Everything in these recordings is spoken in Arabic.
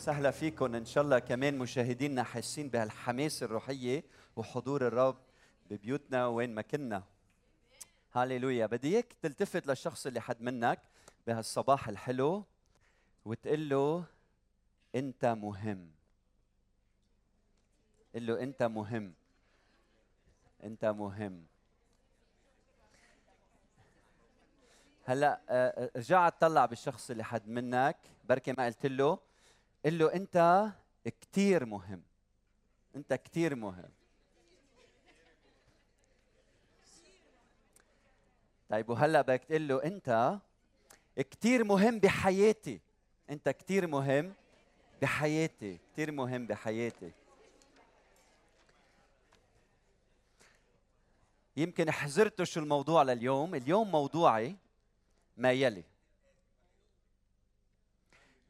وسهلا فيكم. إن شاء الله كمان مشاهدينا حاسين بهالحماس الروحية وحضور الرب ببيوتنا وين ما كنا. هاليلويا بدي إياك تلتفت للشخص اللي حد منك بهالصباح الحلو وتقول له أنت مهم. قل له أنت مهم. أنت مهم. هلأ آه، رجع اطلع بالشخص اللي حد منك. بركي ما قلت له. قل له أنت كثير مهم. أنت كثير مهم. طيب وهلأ بدك تقول له أنت كثير مهم بحياتي. أنت كثير مهم بحياتي. كثير مهم بحياتي. يمكن حزرتوا شو الموضوع لليوم. اليوم موضوعي ما يلي.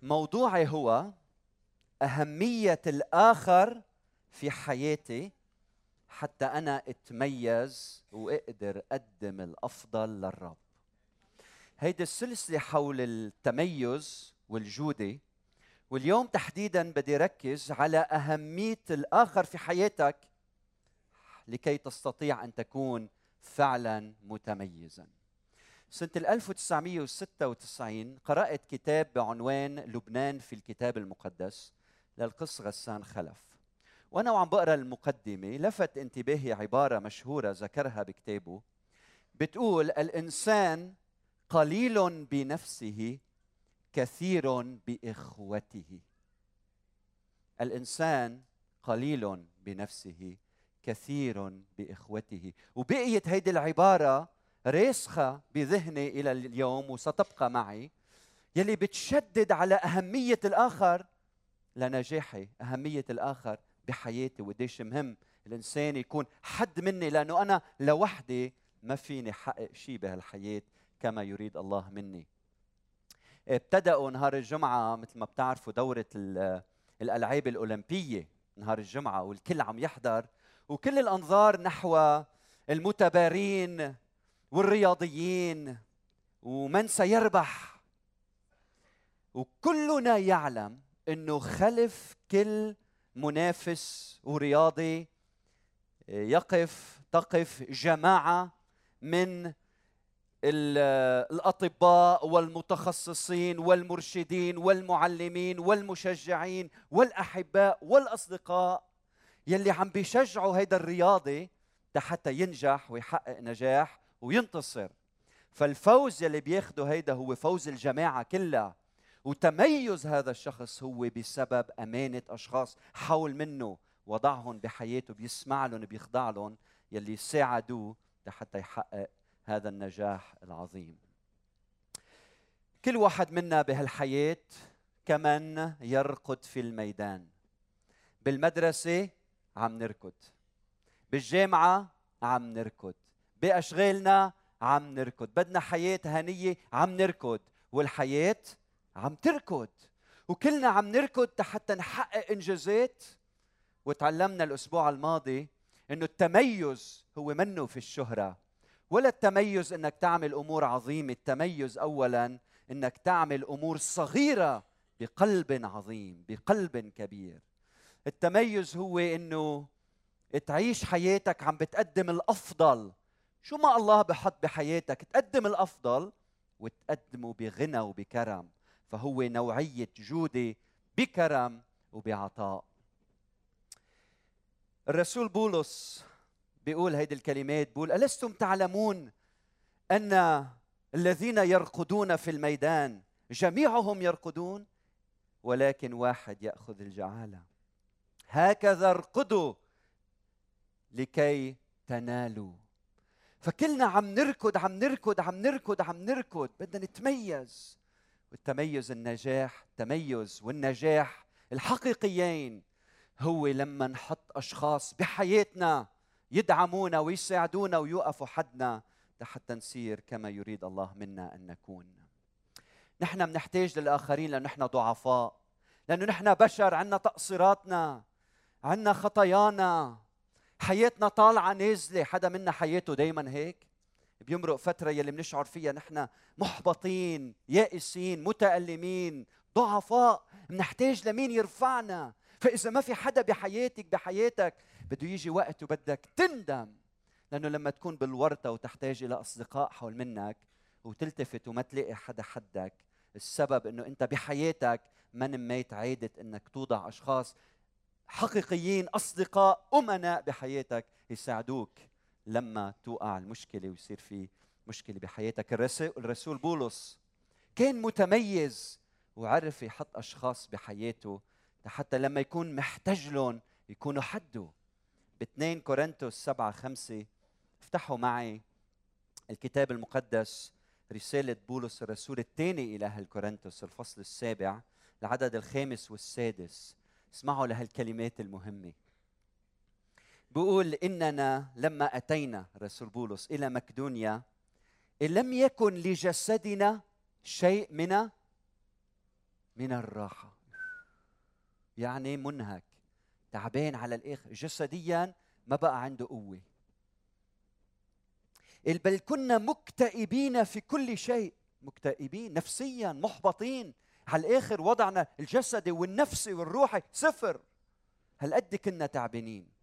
موضوعي هو أهمية الآخر في حياتي حتى أنا أتميز وأقدر أقدم الأفضل للرب. هيدي السلسلة حول التميز والجودة واليوم تحديدا بدي ركز على أهمية الآخر في حياتك لكي تستطيع أن تكون فعلا متميزا. سنة 1996 قرأت كتاب بعنوان لبنان في الكتاب المقدس. للقس غسان خلف. وأنا وعم بقرأ المقدمة لفت انتباهي عبارة مشهورة ذكرها بكتابه. بتقول الإنسان قليل بنفسه كثير بإخوته. الإنسان قليل بنفسه كثير بإخوته. وبقيت هيدي العبارة راسخة بذهني إلى اليوم وستبقى معي. يلي بتشدد على أهمية الآخر لنجاحي أهمية الآخر بحياتي وقديش مهم. الإنسان يكون حد مني لأنه أنا لوحدي ما فيني حقق شيء بهالحياة كما يريد الله مني. ابتدأوا نهار الجمعة مثل ما بتعرفوا دورة الألعاب الأولمبية نهار الجمعة والكل عم يحضر وكل الأنظار نحو المتبارين والرياضيين ومن سيربح. وكلنا يعلم إنه خلف كل منافس ورياضي يقف تقف جماعة من الأطباء والمتخصصين والمرشدين والمعلمين والمشجعين والأحباء والأصدقاء يلي عم بيشجعوا هيدا الرياضي حتى ينجح ويحقق نجاح وينتصر. فالفوز يلي بياخده هيدا هو فوز الجماعة كلها. وتميز هذا الشخص هو بسبب أمانة أشخاص حول منه وضعهم بحياته بيسمع لهم بيخضع لهم يلي ساعدوه لحتى يحقق هذا النجاح العظيم. كل واحد منا بهالحياة كمن يرقد في الميدان. بالمدرسة عم نركض بالجامعة عم نركض بأشغالنا عم نركض بدنا حياة هنية عم نركض والحياة عم تركض. وكلنا عم نركض حتى نحقق إنجازات. وتعلمنا الأسبوع الماضي إنه التميز هو منه في الشهرة. ولا التميز إنك تعمل أمور عظيمة. التميز أولا إنك تعمل أمور صغيرة بقلب عظيم بقلب كبير. التميز هو إنه تعيش حياتك عم بتقدم الأفضل. شو ما الله بحط بحياتك تقدم الأفضل وتقدمه بغنى وبكرم. فهو نوعية جوده بكرم وبعطاء. الرسول بولس بيقول هيدي الكلمات بيقول ألستم تعلمون أن الذين يرقدون في الميدان جميعهم يرقدون؟ ولكن واحد يأخذ الجعالة. هكذا ارقدوا لكي تنالوا. فكلنا عم نركض عم نركض عم نركض عم نركض بدنا نتميز. والتميز النجاح التميز والنجاح الحقيقيين هو لما نحط أشخاص بحياتنا يدعمونا ويساعدونا ويوقفوا حدنا لحتى نصير كما يريد الله منا أن نكون. نحن بنحتاج للآخرين لأنه نحن ضعفاء لأنه نحن بشر عندنا تقصيراتنا عندنا خطايانا حياتنا طالعة نازلة حدا منا حياته دايما هيك؟ بيمرق فترة يلي بنشعر فيها نحن محبطين يائسين متألمين ضعفاء بنحتاج لمين يرفعنا؟ فإذا ما في حدا بحياتك بحياتك بده يجي وقت وبدك تندم. لأنه لما تكون بالورطة وتحتاج إلى أصدقاء حول منك وتلتفت وما تلاقي حدا حدك السبب إنه أنت بحياتك ما نميت عادة إنك توضع أشخاص حقيقيين أصدقاء أمناء بحياتك يساعدوك. لما توقع المشكلة ويصير في مشكلة بحياتك. الرسول بولس كان متميز وعرف يحط أشخاص بحياته حتى لما يكون محتاج لهم يكونوا حده. ب 2 كورنثوس 7 5 افتحوا معي الكتاب المقدس رسالة بولس الرسول الثاني إلى أهل كورنثوس الفصل السابع العدد الخامس والسادس. اسمعوا لهالكلمات المهمة. بيقول إننا لما أتينا رسول بولس إلى مقدونيا لم يكن لجسدنا شيء من من الراحة. يعني منهك تعبان على الآخر جسديا ما بقى عنده قوة. بل كنا مكتئبين في كل شيء. مكتئبين نفسيا محبطين. على الآخر وضعنا الجسدي والنفسي والروحي صفر. هالقد كنا تعبانين.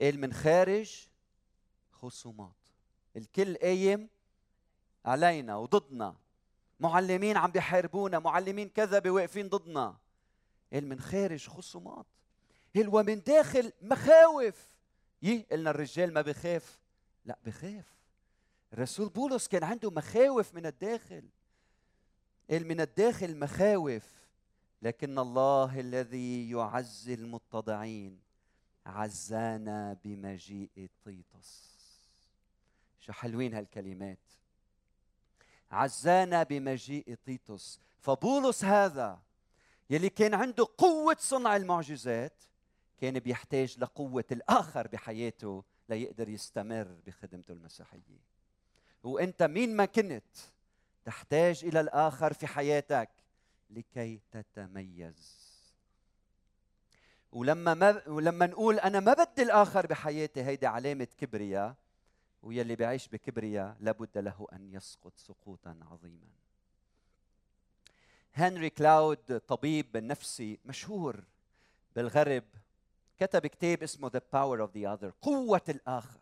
قال من خارج خصومات. الكل قايم علينا وضدنا. معلمين عم بيحاربونا معلمين كذبة واقفين ضدنا. قال من خارج خصومات. قال ومن داخل مخاوف. يه قلنا الرجال ما بخاف. لا بخاف. الرسول بولس كان عنده مخاوف من الداخل. قال من الداخل مخاوف. لكن الله الذي يعزي المتضعين. عزانا بمجيء طيطس شو حلوين هالكلمات. عزانا بمجيء طيطس فبولس هذا يلي كان عنده قوة صنع المعجزات كان بيحتاج لقوة الآخر بحياته ليقدر يستمر بخدمته المسيحية. وأنت مين ما كنت تحتاج إلى الآخر في حياتك لكي تتميز. ولما ما ولما نقول أنا ما بدي الآخر بحياتي هيدي علامة كبرياء ويلي بيعيش بكبرياء لابد له أن يسقط سقوطا عظيما. هنري كلاود طبيب نفسي مشهور بالغرب كتب كتاب اسمه The Power of the Other قوة الآخر.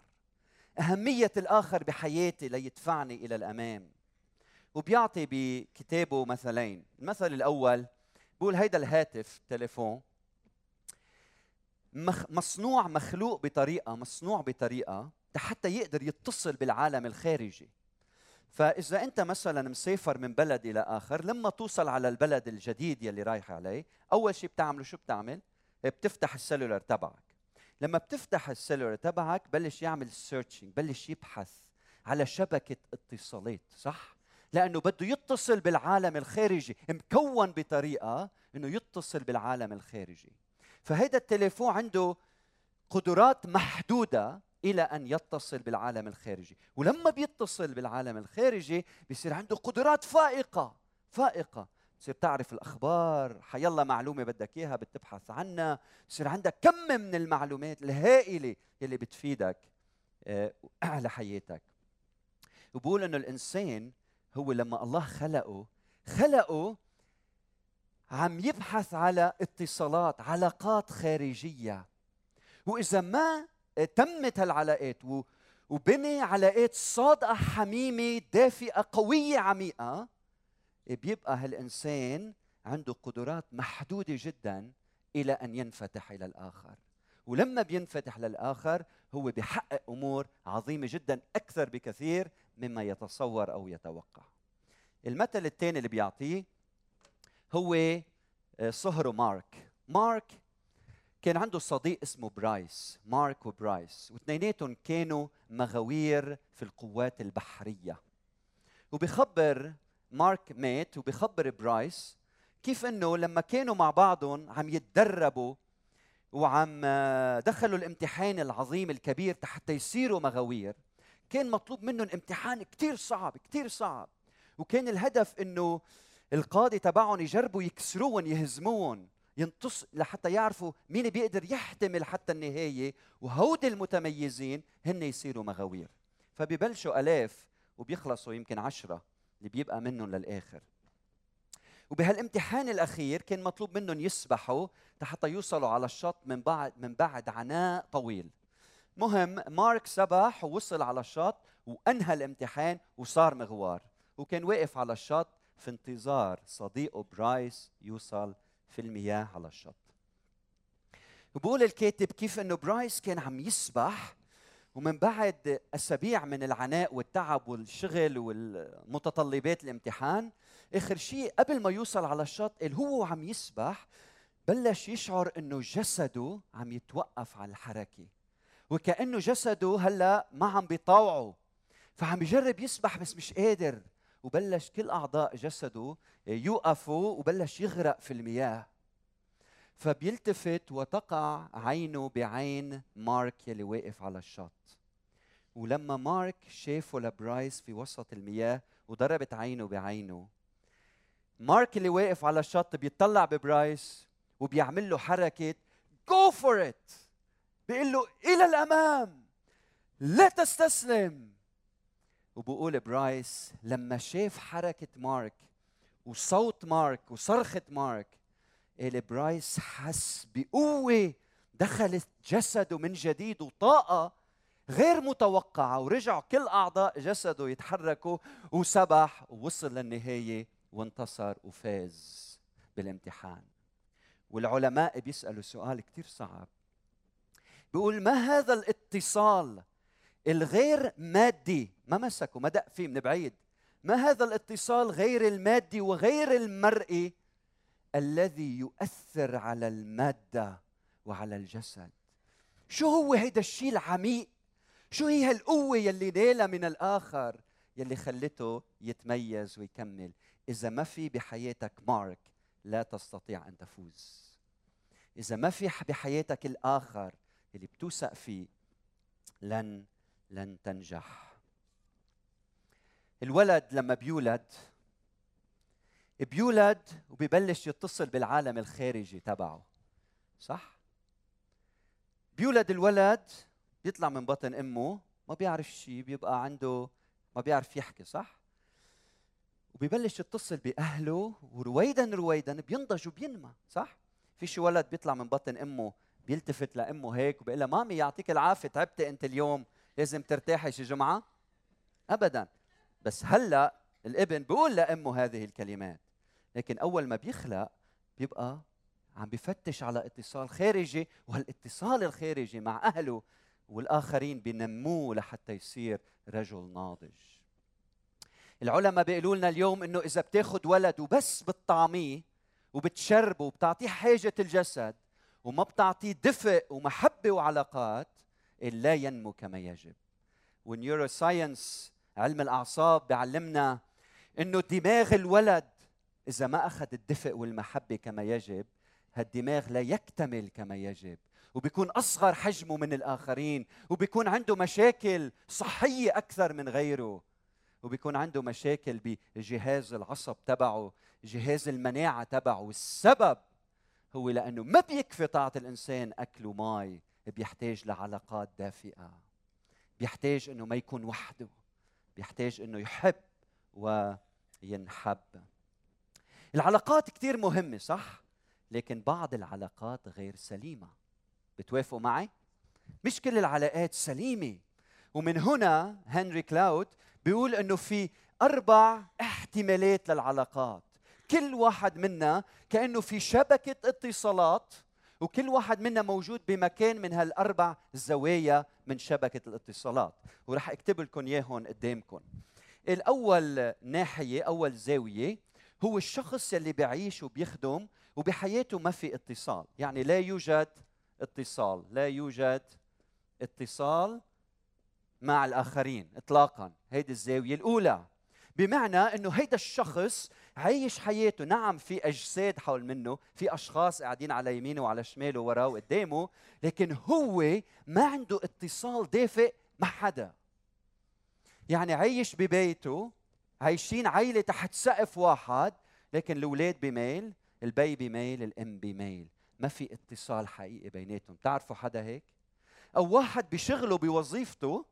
أهمية الآخر بحياتي ليدفعني إلى الأمام. وبيعطي بكتابه مثلين. المثل الأول بقول هيدا الهاتف تليفون مصنوع مخلوق بطريقة مصنوع بطريقة حتى يقدر يتصل بالعالم الخارجي. فإذا أنت مثلا مسافر من بلد إلى آخر لما توصل على البلد الجديد يلي رايح عليه أول شيء بتعمله شو بتعمل؟ بتفتح ال cellular تبعك. لما بتفتح ال cellular تبعك بلش يعمل searching بلش يبحث على شبكة اتصالات صح؟ لأنه بده يتصل بالعالم الخارجي مكوّن بطريقة إنه يتصل بالعالم الخارجي. فهيدا التليفون عنده قدرات محدودة إلى أن يتصل بالعالم الخارجي. ولما بيتصل بالعالم الخارجي بيصير عنده قدرات فائقة فائقة. تصير تعرف الأخبار حيلا معلومة بدك إياها بتبحث عنها. بصير عندك كم من المعلومات الهائلة اللي بتفيدك على آه، حياتك. وبقول إنه الإنسان هو لما الله خلقه خلقه عم يبحث على اتصالات علاقات خارجية. وإذا ما تمت هالعلاقات وبني علاقات صادقة حميمة دافئة قوية عميقة بيبقى هالإنسان عنده قدرات محدودة جدا إلى أن ينفتح إلى الآخر. ولما بينفتح للآخر هو بيحقق أمور عظيمة جدا أكثر بكثير مما يتصور أو يتوقع. المثل الثاني اللي بيعطيه هو آه، صهره مارك. مارك كان عنده صديق اسمه برايس مارك وبرايس واثنيناتهم كانوا مغاوير في القوات البحرية. وبخبر مارك مات وبخبر برايس كيف إنه لما كانوا مع بعضهم عم يتدربوا وعم دخلوا الامتحان العظيم الكبير حتى يصيروا مغاوير كان مطلوب منهم امتحان كثير صعب كثير صعب. وكان الهدف إنه القاضي تبعهم يجربوا يكسروهم يهزموهم ينتص لحتى يعرفوا مين بيقدر يحتمل حتى النهاية وهود المتميزين هن يصيروا مغاوير. فبيبلشوا آلاف وبيخلصوا يمكن عشرة اللي بيبقى منهم للآخر. وبهالامتحان الأخير كان مطلوب منهم يسبحوا حتى يوصلوا على الشط من بعد من بعد عناء طويل. مهم مارك سبح ووصل على الشط وأنهى الامتحان وصار مغوار. وكان واقف على الشط في انتظار صديقه برايس يوصل في المياه على الشط. وبقول الكاتب كيف إنه برايس كان عم يسبح ومن بعد أسابيع من العناء والتعب والشغل والمتطلبات الامتحان آخر شيء قبل ما يوصل على الشط اللي هو عم يسبح بلش يشعر إنه جسده عم يتوقف عن الحركة وكأنه جسده هلأ ما عم بيطاوعه فعم يجرب يسبح بس مش قادر. وبلش كل أعضاء جسده يوقفوا وبلش يغرق في المياه. فبيلتفت وتقع عينه بعين مارك يلي واقف على الشط. ولما مارك شافه لبرايس في وسط المياه وضربت عينه بعينه مارك اللي واقف على الشط بيطلع ببرايس وبيعمل له حركة go for it بيقول له إلى الأمام! لا تستسلم! وبقول برايس لما شاف حركة مارك وصوت مارك وصرخة مارك قال برايس حس بقوة دخلت جسده من جديد وطاقة غير متوقعة ورجع كل أعضاء جسده يتحركوا وسبح ووصل للنهاية وانتصر وفاز بالامتحان. والعلماء بيسألوا سؤال كثير صعب. بيقول ما هذا الاتصال الغير مادي ما مسكوا ما دق فيه من بعيد. ما هذا الاتصال غير المادي وغير المرئي؟ الذي يؤثر على المادة وعلى الجسد. شو هو هيدا الشيء العميق؟ شو هي هالقوة يلي نالها من الآخر يلي خلته يتميز ويكمل؟ إذا ما في بحياتك مارك لا تستطيع أن تفوز. إذا ما في بحياتك الآخر اللي بتوثق فيه لن لن تنجح. الولد لما بيولد بيولد وبيبلش يتصل بالعالم الخارجي تبعه صح؟ بيولد الولد بيطلع من بطن أمه ما بيعرف شيء بيبقى عنده ما بيعرف يحكي صح؟ وبيبلش يتصل بأهله ورويدا رويدا بينضج وبينمى صح؟ في شي ولد بيطلع من بطن أمه بيلتفت لأمه هيك وبيقول لها مامي يعطيك العافية تعبتي أنت اليوم. لازم ترتاحي شي جمعه ابدا. بس هلأ الابن بيقول لأمه هذه الكلمات لكن أول ما بيخلق بيبقى عم بفتش على اتصال خارجي وهالاتصال الخارجي مع أهله والآخرين بنموه لحتى يصير رجل ناضج. العلماء بيقولوا لنا اليوم إنه إذا بتاخذ ولد وبس بتطعميه وبتشربه وبتعطيه حاجة الجسد وما بتعطيه دفء ومحبة وعلاقات لا ينمو كما يجب. وال neuroscience علم الأعصاب بيعلمنا إنه دماغ الولد إذا ما أخذ الدفء والمحبة كما يجب هالدماغ لا يكتمل كما يجب. وبيكون أصغر حجمه من الآخرين وبيكون عنده مشاكل صحية أكثر من غيره. وبيكون عنده مشاكل بجهاز العصب تبعه جهاز المناعة تبعه. والسبب هو لأنه ما بيكفي تعطي الإنسان أكل وماء بيحتاج لعلاقات دافئة بيحتاج إنه ما يكون وحده بيحتاج إنه يحب وينحب. العلاقات كثير مهمة صح؟ لكن بعض العلاقات غير سليمة. بتوافقوا معي؟ مش كل العلاقات سليمة. ومن هنا هنري كلاود بيقول إنه في أربع احتمالات للعلاقات. كل واحد منا كأنه في شبكة اتصالات وكل واحد منا موجود بمكان من هالأربع زوايا من شبكة الاتصالات. ورح أكتب لكم اياهم قدامكم. الأول ناحية أول زاوية هو الشخص يلي بيعيش وبيخدم وبحياته ما في اتصال. يعني لا يوجد اتصال. لا يوجد اتصال مع الآخرين اطلاقا. هيدي الزاوية الأولى. بمعنى إنه هيدا الشخص عايش حياته نعم في أجساد حول منه في أشخاص قاعدين على يمينه وعلى شماله وراه وقدامه لكن هو ما عنده اتصال دافئ مع حدا. يعني عايش ببيته عايشين عيلة تحت سقف واحد لكن الأولاد بميل البي بميل الأم بميل. ما في اتصال حقيقي بيناتهم. بتعرفوا حدا هيك؟ أو واحد بشغله بوظيفته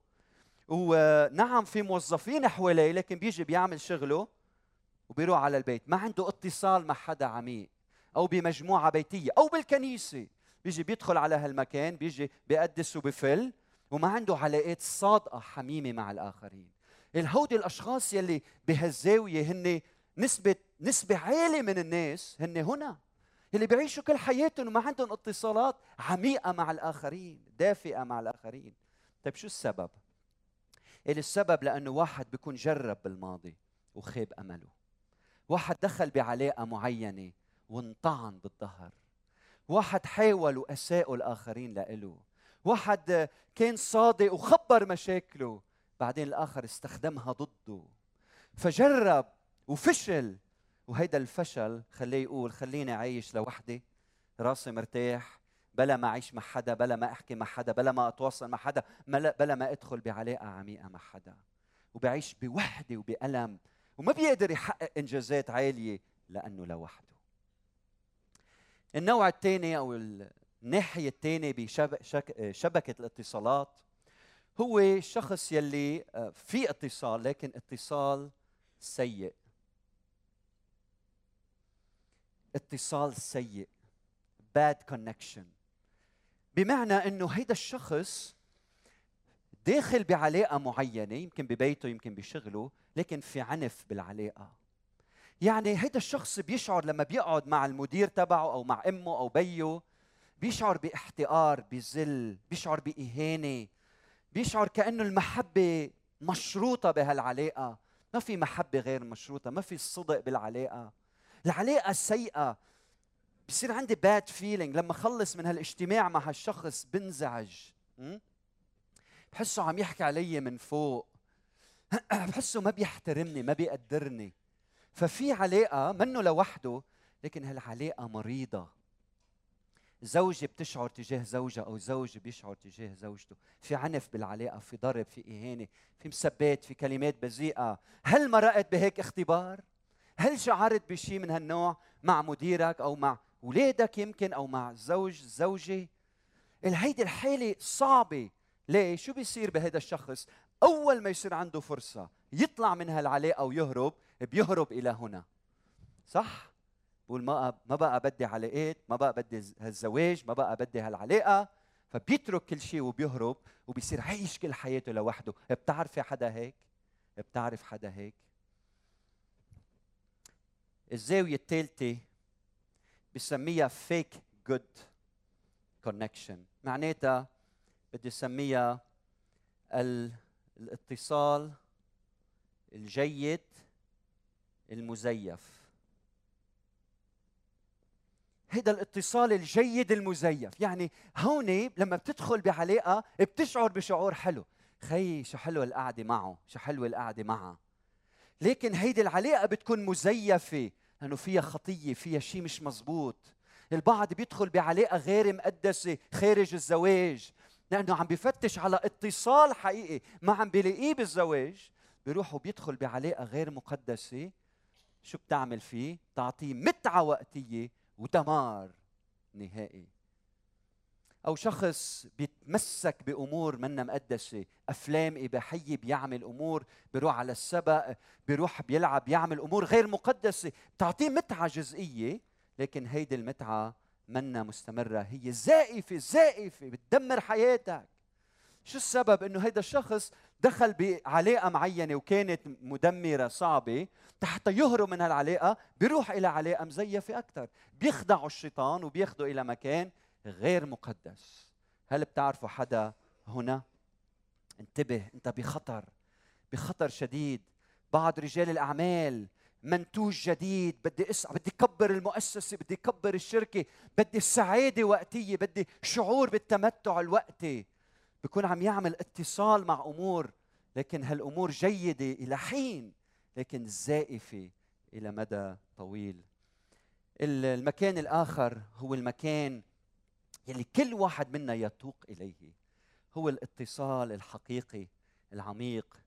ونعم في موظفين حواليه لكن بيجي بيعمل شغله وبيروح على البيت ما عنده اتصال مع حدا عميق أو بمجموعة بيتية أو بالكنيسة. بيجي بيدخل على هالمكان بيجي بيقدس وبفل وما عنده علاقات صادقة حميمة مع الآخرين. الهودي الأشخاص يلي بهالزاوية هن نسبه نسبة عالية من الناس هن هنا اللي بيعيشوا كل حياتهم وما عندهم اتصالات عميقة مع الآخرين دافئة مع الآخرين. طيب شو السبب؟ السبب لأنه واحد بيكون جرب بالماضي وخيب أمله. واحد دخل بعلاقة معينة وانطعن بالظهر. واحد حاول وأساءوا الآخرين لإله. واحد كان صادق وخبر مشاكله. بعدين الآخر استخدمها ضده. فجرب وفشل. وهيدا الفشل خليه يقول خليني عايش لوحدي. راسي مرتاح. بلا ما أعيش مع حدا بلا ما أحكي مع حدا بلا ما أتواصل مع حدا بلا ما أدخل بعلاقة عميقة مع حدا. وبعيش بوحده وبألم وما بيقدر يحقق إنجازات عالية لأنه لوحده. النوع الثاني أو الناحية الثانية بشبكه الاتصالات هو الشخص يلي آه، في اتصال لكن اتصال سيء. اتصال سيء. Bad connection. بمعنى إنه هيدا الشخص داخل بعلاقة معينة يمكن ببيته يمكن بشغله لكن في عنف بالعلاقة. يعني هيدا الشخص بيشعر لما بيقعد مع المدير تبعه أو مع أمه أو بيه بيشعر باحتقار بذل بيشعر بإهانة بيشعر كأنه المحبة مشروطة بهالعلاقة. ما في محبة غير مشروطة ما في صدق بالعلاقة. العلاقة السيئه بصير عندي bad feeling لما أخلص من هالاجتماع مع هالشخص بنزعج. بحسه عم يحكي علي من فوق. بحسه ما بيحترمني ما بيقدرني. ففي علاقة منه لوحده لكن هالعلاقة مريضة. زوجة بتشعر تجاه زوجها أو زوج بيشعر تجاه زوجته. في عنف بالعلاقة في ضرب في إهانة في مسبات في كلمات بذيئة. هل مرقت بهيك اختبار؟ هل شعرت بشيء من هالنوع مع مديرك أو مع أولادك يمكن أو مع زوج زوجة؟ هيدي الحالة صعبة ليه؟ شو بيصير بهذا الشخص؟ أول ما يصير عنده فرصة يطلع من هالعلاقة ويهرب بيهرب إلى هنا صح؟ بقول ما ما بقى بدي علاقات ما بقى بدي هالزواج ما بقى بدي هالعلاقة فبيترك كل شيء وبيهرب وبيصير عايش كل حياته لوحده بتعرفي حدا هيك بتعرف حدا هيك الزاوية الثالثة بسميها fake good connection معناتها بدي أسميها الاتصال الجيد المزيف. هيدا الاتصال الجيد المزيف. يعني هون لما بتدخل بعلاقة بتشعر بشعور حلو. خي شو حلوة القعدة معه شو حلوة القعدة معها لكن هيدي العلاقة بتكون مزيفة. لأنه فيها خطية فيها شيء مش مزبوط. البعض بيدخل بعلاقة غير مقدسة خارج الزواج. لأنه عم بفتش على اتصال حقيقي. ما عم بيلاقيه بالزواج. بيروح وبيدخل بعلاقة غير مقدسة. شو بتعمل فيه؟ تعطيه متعة وقتية ودمار نهائي. أو شخص بيتمسك بأمور منا مقدسه أفلام إباحية بيعمل أمور بيروح على السبق بيروح بيلعب بيعمل أمور غير مقدسة. بتعطيه متعة جزئية لكن هيدي المتعة منا مستمرة. هي زائفة زائفة. بتدمر حياتك. شو السبب؟ إنه هيدا الشخص دخل بعلاقة معينة وكانت مدمرة صعبة. حتى يهرب من هالعلاقة بيروح إلى علاقة مزيفة أكثر بيخدعوا الشيطان وبياخذوا إلى مكان غير مقدس. هل بتعرفوا حدا هنا؟ انتبه انت بخطر بخطر شديد. بعض رجال الأعمال منتوج جديد بدي اسعى بدي كبر المؤسسة بدي كبر الشركة بدي السعاده وقتية بدي شعور بالتمتع الوقتي. بيكون عم يعمل اتصال مع أمور لكن هالأمور جيدة إلى حين لكن زائفة إلى مدى طويل. المكان الآخر هو المكان يلي كل واحد منا يتوق إليه هو الاتصال الحقيقي العميق.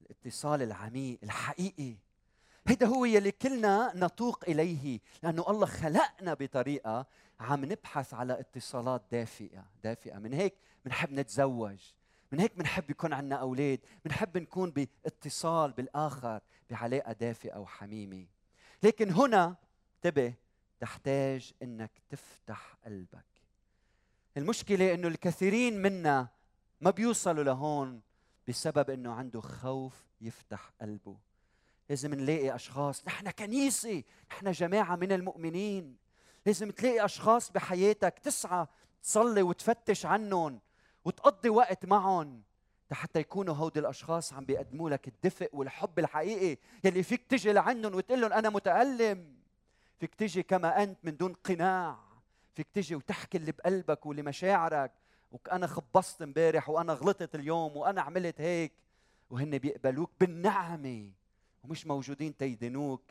الاتصال العميق الحقيقي. هيدا هو يلي كلنا نتوق إليه لأنه الله خلقنا بطريقة عم نبحث على اتصالات دافئة دافئة. من هيك بنحب نتزوج. من هيك بنحب يكون عندنا أولاد بنحب نكون باتصال بالآخر بعلاقة دافئة وحميمه لكن هنا انتبه تحتاج إنك تفتح قلبك. المشكلة إنه الكثيرين منا ما بيوصلوا لهون بسبب إنه عنده خوف يفتح قلبه. لازم نلاقي أشخاص نحن كنيسة نحن جماعة من المؤمنين. لازم تلاقي أشخاص بحياتك تسعى تصلي وتفتش عنهم. وتقضي وقت معهم حتى يكونوا هودي الأشخاص عم بيقدموا لك الدفء والحب الحقيقي يلي فيك تجي لعندهم وتقول لهم أنا متألم. فيك تجي كما أنت من دون قناع. فيك تجي وتحكي اللي بقلبك واللي مشاعرك وأنا خبصت امبارح وأنا غلطت اليوم وأنا عملت هيك. وهن بيقبلوك بالنعمة. ومش موجودين تيدنوك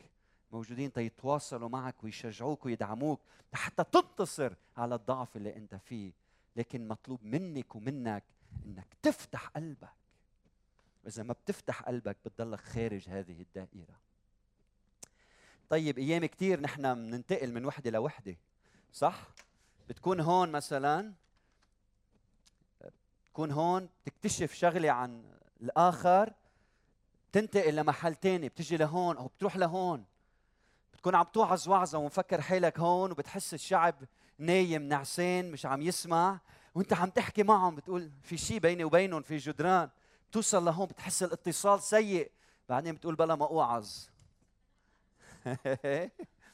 موجودين تيتواصلوا معك ويشجعوك ويدعموك حتى تنتصر على الضعف اللي أنت فيه. لكن مطلوب منك ومنك إنك تفتح قلبك. واذا ما بتفتح قلبك بتضلك خارج هذه الدائرة. طيب أيام كثير نحن بننتقل من وحدة لوحدة صح؟ بتكون هون مثلا تكون هون تكتشف شغلة عن الآخر تنتقل لمحل تاني بتجي لهون أو بتروح لهون. بتكون عم توعظ وعظة ومفكر حالك هون وبتحس الشعب نايم نعسان مش عم يسمع. وانت عم تحكي معهم بتقول في شيء بيني وبينهم في جدران. توصل لهون بتحس الاتصال سيء. بعدين بتقول بلا ما أوعظ.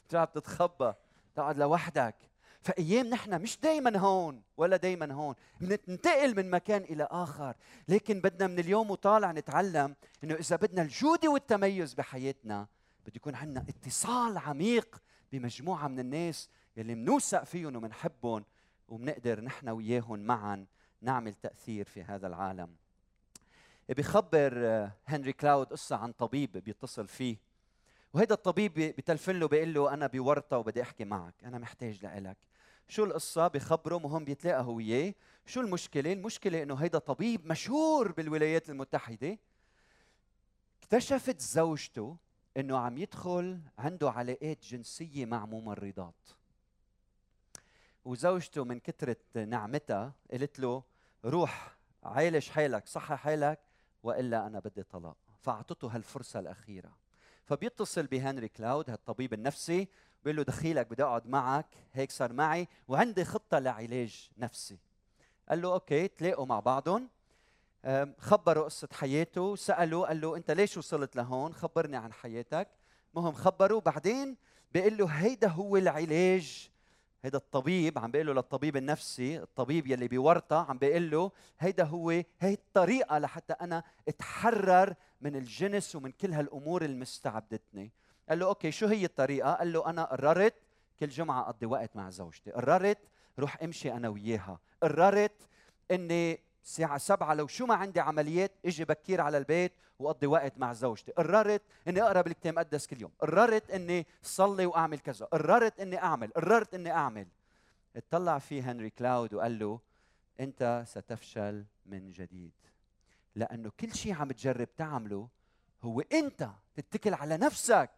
بتروح بتتخبى تقعد لوحدك. فأيام نحن مش دائما هون ولا دائما هون. بننتقل من مكان إلى آخر. لكن بدنا من اليوم وطالع نتعلم إنه إذا بدنا الجودة والتميز بحياتنا بده يكون عندنا اتصال عميق بمجموعة من الناس يلي منوثق فيهم ومنحبهم وبنقدر نحن وياهم معا نعمل تأثير في هذا العالم. بيخبر آه، هنري كلاود قصة عن طبيب بيتصل فيه وهذا الطبيب بتلفن له بيقول له أنا بورطة وبدي أحكي معك أنا محتاج لإلك. شو القصة؟ بخبره مهم بيتلاقى هو وياه. شو المشكلة؟ المشكلة إنه هيدا طبيب مشهور بالولايات المتحدة اكتشفت زوجته إنه عم يدخل عنده علاقات جنسية مع ممرضات. وزوجته من كثرة نعمتها قالت له روح عالج حالك صح حالك وإلا أنا بدي طلاق. فأعطته هالفرصة الأخيرة. فبيتصل بهنري كلاود هالطبيب النفسي بيقول له دخيلك بدي أقعد معك هيك صار معي وعندي خطة لعلاج نفسي. قال له okay تلاقوا مع بعضهم. خبروا قصة حياته سألوا قال له أنت ليش وصلت لهون؟ خبرني عن حياتك. مهم خبروا بعدين بيقول له هيدا هو العلاج هيدا الطبيب عم بيقول له للطبيب النفسي الطبيب يلي بورطة عم بيقول له هيدا هو هي الطريقة لحتى أنا أتحرر من الجنس ومن كل هالأمور اللي مستعبدتني قال له أوكي شو هي الطريقة؟ قال له أنا قررت كل جمعة أقضي وقت مع زوجتي. قررت روح امشي أنا وياها. قررت إني الساعة سبعة لو شو ما عندي عمليات إجي بكير على البيت وأقضي وقت مع زوجتي، قررت إني أقرأ بالكتاب المقدس كل يوم، قررت إني صلي وأعمل كذا، قررت إني أعمل، قررت إني أعمل. اطلع فيه هنري كلاود وقال له أنت ستفشل من جديد. لأنه كل شيء عم تجرب تعمله هو أنت تتكل على نفسك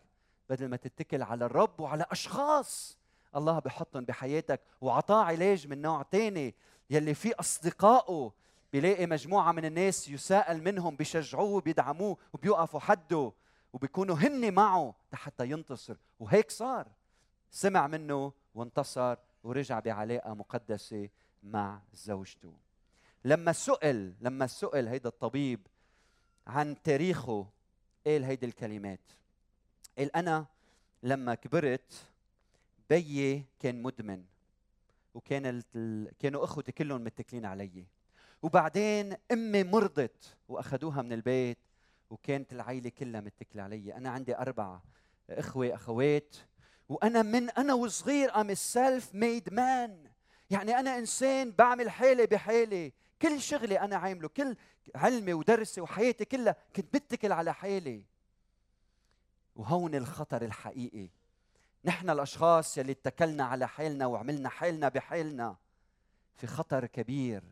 بدل ما تتكل على الرب وعلى أشخاص. الله بحطهم بحياتك وعطاه علاج من نوع تاني يلي فيه أصدقائه بيلاقي مجموعة من الناس يساءل منهم بيشجعوه بيدعموه وبيوقفوا حده وبيكونوا هن معه حتى ينتصر. وهيك صار. سمع منه وانتصر ورجع بعلاقة مقدسة مع زوجته. لما سئل لما سئل هيدا الطبيب عن تاريخه قال هيدي الكلمات. قال أنا لما كبرت بيي كان مدمن وكان كانوا أخوتي كلهم متكلين علي. وبعدين أمي مرضت واخذوها من البيت وكانت العيلة كلها متكلة علي. أنا عندي أربع إخوة أخوات وأنا من أنا وصغير I'm self-made man يعني أنا إنسان بعمل حالي بحالي. كل شغلي أنا عامله كل علمي ودرسي وحياتي كلها كنت بتكل على حالي. وهون الخطر الحقيقي. نحن الأشخاص يلي اتكلنا على حالنا وعملنا حالنا بحالنا في خطر كبير.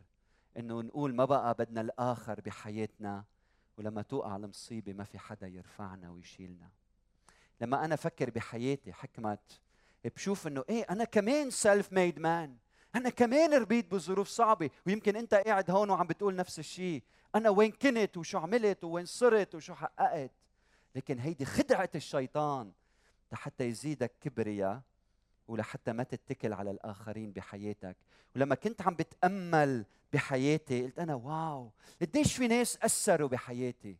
إنه نقول ما بقى بدنا الآخر بحياتنا ولما توقع المصيبة ما في حدا يرفعنا ويشيلنا. لما أنا أفكر بحياتي حكمت بشوف إنه إيه أنا كمان self-made man أنا كمان ربيت بظروف صعبة. ويمكن أنت قاعد هون وعم بتقول نفس الشيء. أنا وين كنت وشو عملت وين صرت وشو حققت. لكن هيدي خدعة الشيطان. لحتى يزيدك كبرياء ولحتى ما تتكل على الآخرين بحياتك. ولما كنت عم بتأمل بحياتي قلت أنا واو قديش في ناس أثروا بحياتي؟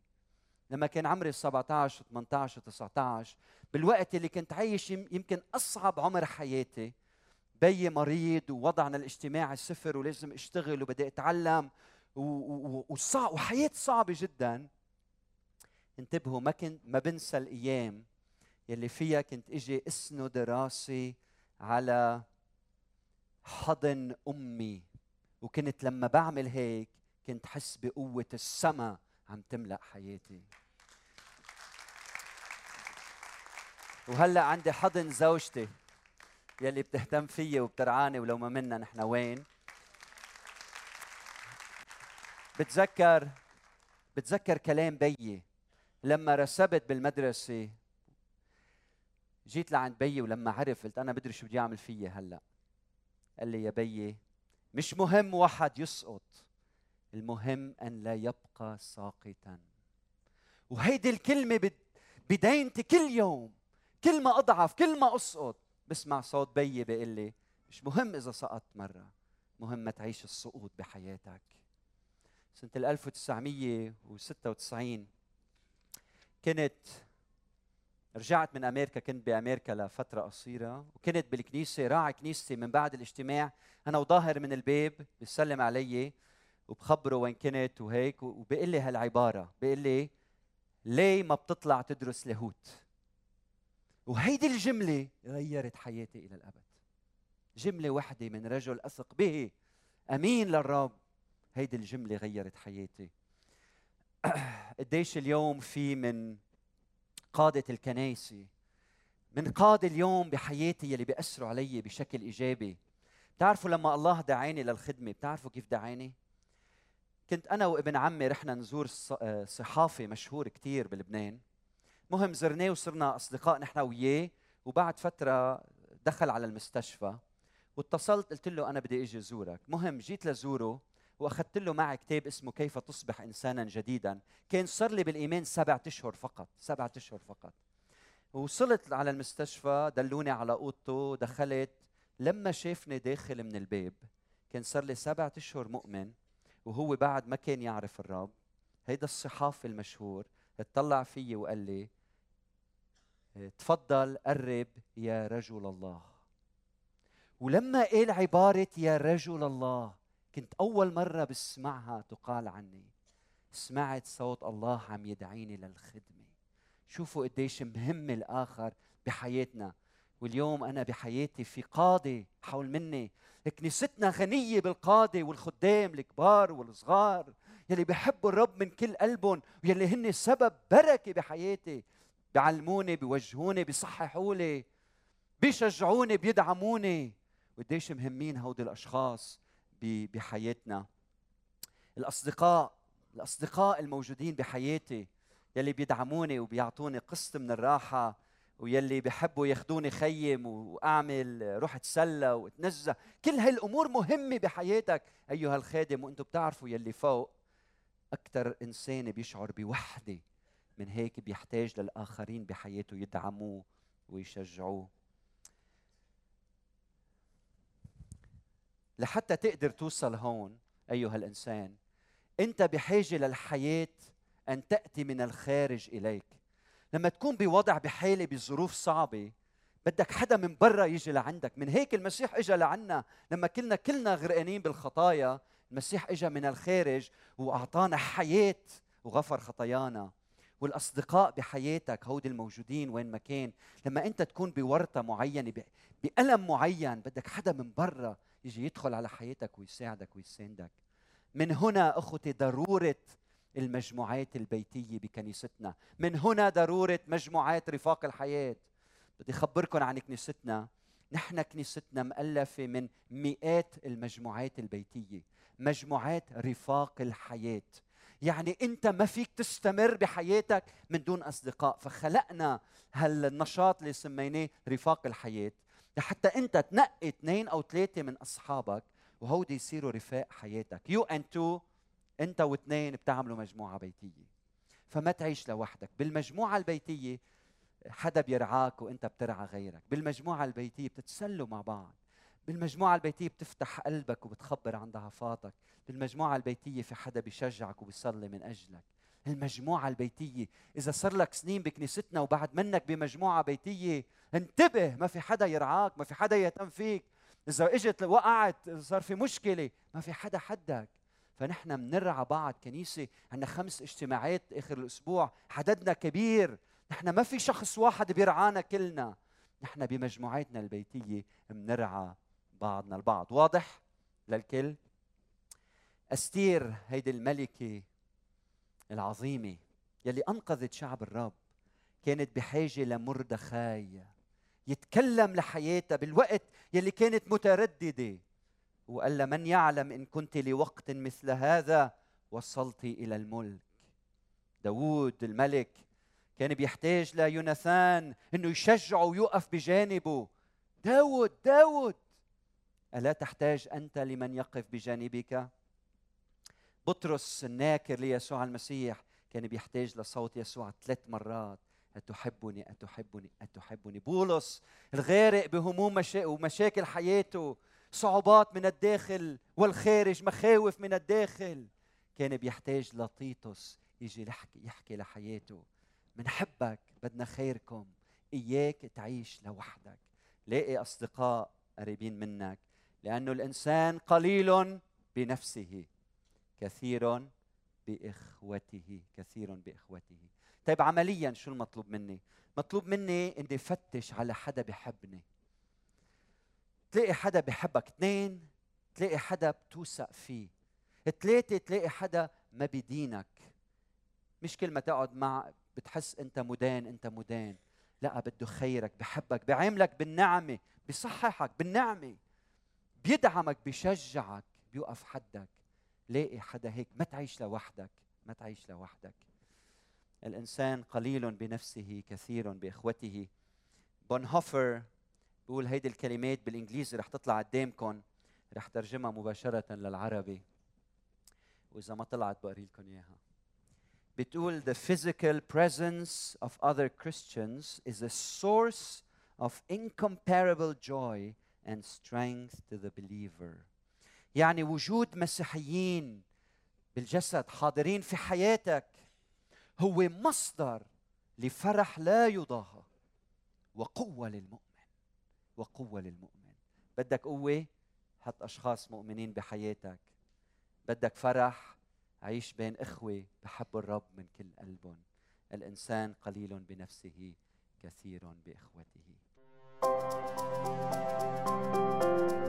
لما كان عمري 17 و18 و19 بالوقت اللي كنت عايش يمكن أصعب عمر حياتي. بيي مريض ووضعنا الاجتماعي صفر ولازم أشتغل وبدي أتعلم وصعب وحياة صعبة جدا. انتبهوا ما كنت ما بنسى الأيام يلي فيها كنت إجي أسند راسي على حضن أمي. وكنت لما بعمل هيك كنت حس بقوة السما عم تملأ حياتي. وهلأ عندي حضن زوجتي يلي بتهتم فيي وبترعاني ولو ما منا نحن وين. بتذكر بتذكر كلام بيي. لما رسبت بالمدرسة جيت لعند بيي ولما عرف قلت أنا بدري شو بدي أعمل فيي هلأ. قال لي يا بيي مش مهم واحد يسقط المهم أن لا يبقى ساقطا. وهيدي الكلمة بدينتي كل يوم كل ما أضعف كل ما أسقط. بسمع صوت بيي بيقول لي مش مهم إذا سقطت مرة مهم ما تعيش السقوط بحياتك. سنة 1996 كنت رجعت من أمريكا كنت بأمريكا لفترة قصيرة وكنت بالكنيسة راعي كنيستي من بعد الاجتماع. أنا وظاهر من الباب بيسلم علي وبخبره وين كنت وهيك وبيقول لي هالعبارة بيقول لي ليه ما بتطلع تدرس لاهوت؟ وهيدي الجملة غيرت حياتي إلى الأبد. جملة وحدة من رجل أثق به أمين للرب. هيدي الجملة غيرت حياتي. قديش اليوم في من قادة الكنايسي من قادة اليوم بحياتي يلي بيأثروا علي بشكل إيجابي. بتعرفوا لما الله دعاني للخدمة بتعرفوا كيف دعاني؟ كنت أنا وابن عمي رحنا نزور صحافي مشهور كتير بلبنان. مهم زرناه وصرنا أصدقاء نحن وياه وبعد فترة دخل على المستشفى. واتصلت قلت له أنا بدي أجي زورك مهم جيت لزوره وأخذت له معي كتاب اسمه كيف تصبح إنسانا جديدا. كان صار لي بالإيمان سبعة أشهر فقط سبعة أشهر فقط. وصلت على المستشفى دلوني على أوضته دخلت. لما شافني داخل من الباب كان صار لي سبعة أشهر مؤمن وهو بعد ما كان يعرف الرب. هيدا الصحافي المشهور اطلع فيي وقال لي تفضل قرب يا رجل الله. ولما قال عبارة يا رجل الله كنت أول مرة بسمعها تقال عني. سمعت صوت الله عم يدعيني للخدمة. شوفوا قديش مهم الآخر بحياتنا. واليوم أنا بحياتي في قادة حول مني. كنيستنا غنية بالقادة والخدام الكبار والصغار يلي بيحبوا الرب من كل قلبهم ويلي هن سبب بركة بحياتي. بيعلموني بيوجهوني بيصححوا لي بيشجعوني بيدعموني. وقديش مهمين هودي الأشخاص. بحياتنا. الأصدقاء الأصدقاء الموجودين بحياتي يلي بيدعموني وبيعطوني قسط من الراحة ويلي بحبوا ياخذوني خيم وأعمل روح اتسلى واتنزه. كل هالأمور مهمة بحياتك. أيها الخادم وأنتم بتعرفوا يلي فوق أكثر إنسان بيشعر بوحدة من هيك بيحتاج للآخرين بحياته يدعموه ويشجعوه. لحتى تقدر توصل هون أيها الإنسان. أنت بحاجة للحياة أن تأتي من الخارج إليك. لما تكون بوضع بحالة بظروف صعبة بدك حدا من برا يجي لعندك. من هيك المسيح اجى لعنا. لما كلنا كلنا غرقانين بالخطايا المسيح اجى من الخارج وأعطانا حياة وغفر خطايانا. والأصدقاء بحياتك هودي الموجودين وين ما كان. لما أنت تكون بورطة معينة بألم معين بدك حدا من برا يجي يدخل على حياتك ويساعدك ويساندك من هنا أخوتي ضرورة المجموعات البيتية بكنيستنا. من هنا ضرورة مجموعات رفاق الحياة. بدي اخبركم عن كنيستنا. نحن كنيستنا مؤلفه من مئات المجموعات البيتية. مجموعات رفاق الحياة. يعني أنت ما فيك تستمر بحياتك من دون أصدقاء. فخلقنا هالنشاط اللي سميناه رفاق الحياة. لحتى انت تنقي اثنين أو ثلاثة من اصحابك وهودي يصيروا رفاق حياتك. you and two انت واثنين بتعملوا مجموعة بيتية. فما تعيش لوحدك. بالمجموعة البيتية حدا بيرعاك وانت بترعى غيرك. بالمجموعة البيتية بتتسلوا مع بعض. بالمجموعة البيتية بتفتح قلبك وبتخبر عن ضعفاتك. بالمجموعة البيتية في حدا بيشجعك وبيصلي من أجلك. المجموعة البيتية. إذا صار لك سنين بكنيستنا وبعد منك بمجموعة بيتية انتبه ما في حدا يرعاك ما في حدا يهتم فيك. إذا إجت وقعت صار في مشكلة ما في حدا حدك. فنحن بنرعى بعض كنيسة. عندنا خمس اجتماعات آخر الأسبوع عددنا كبير. نحن ما في شخص واحد بيرعانا كلنا. نحن بمجموعاتنا البيتية بنرعى بعضنا البعض. واضح للكل؟ أستير هيدي الملكة العظيمة يلي أنقذت شعب الرب كانت بحاجة لمردخاي. يتكلم لحياتها بالوقت يلي كانت مترددة. وقال لها من يعلم إن كنت لوقت مثل هذا وصلت إلى الملك. داوود الملك كان بيحتاج ليوناثان إنه يشجعه ويوقف بجانبه. داود داود ألا تحتاج أنت لمن يقف بجانبك؟ بطرس الناكر ليسوع المسيح كان بيحتاج لصوت يسوع ثلاث مرات. أتحبني أتحبني أتحبني. بولس الغارق بهموم ومشاكل حياته صعوبات من الداخل والخارج مخاوف من الداخل. كان بيحتاج لطيطس يجي يحكي يحكي لحياته. منحبك بدنا خيركم. إياك تعيش لوحدك. لاقي أصدقاء قريبين منك. لأنه الإنسان قليل بنفسه. كثير بإخوته كثير بإخوته. طيب عمليا شو المطلوب مني؟ مطلوب مني إني أفتش على حدا بحبني. تلاقي حدا بحبك اثنين تلاقي حدا بتوثق فيه. ثلاثة تلاقي حدا ما بدينك. مش كل ما تقعد مع بتحس أنت مدان أنت مدان. لا بده خيرك بحبك بعاملك بالنعمة بصححك بالنعمة. بيدعمك بيشجعك بيوقف حدك. لاقي حدا هيك ما تعيش لوحدك ما تعيش لوحدك. الإنسان قليل بنفسه كثير بإخوته. بونهوفر بقول هيدي الكلمات بالإنجليزي رح تطلع قدامكم رح ترجمها مباشرة للعربي. وإذا ما طلعت بقري لكم إياها. بتقول the physical presence of other Christians is a source of incomparable joy and strength to the believer. يعني وجود مسيحيين بالجسد حاضرين في حياتك هو مصدر لفرح لا يضاهى وقوة للمؤمن. وقوة للمؤمن. بدك قوة؟ حط أشخاص مؤمنين بحياتك. بدك فرح؟ عيش بين إخوة بحبوا الرب من كل قلبهم. الإنسان قليل بنفسه كثير بإخوته. thank you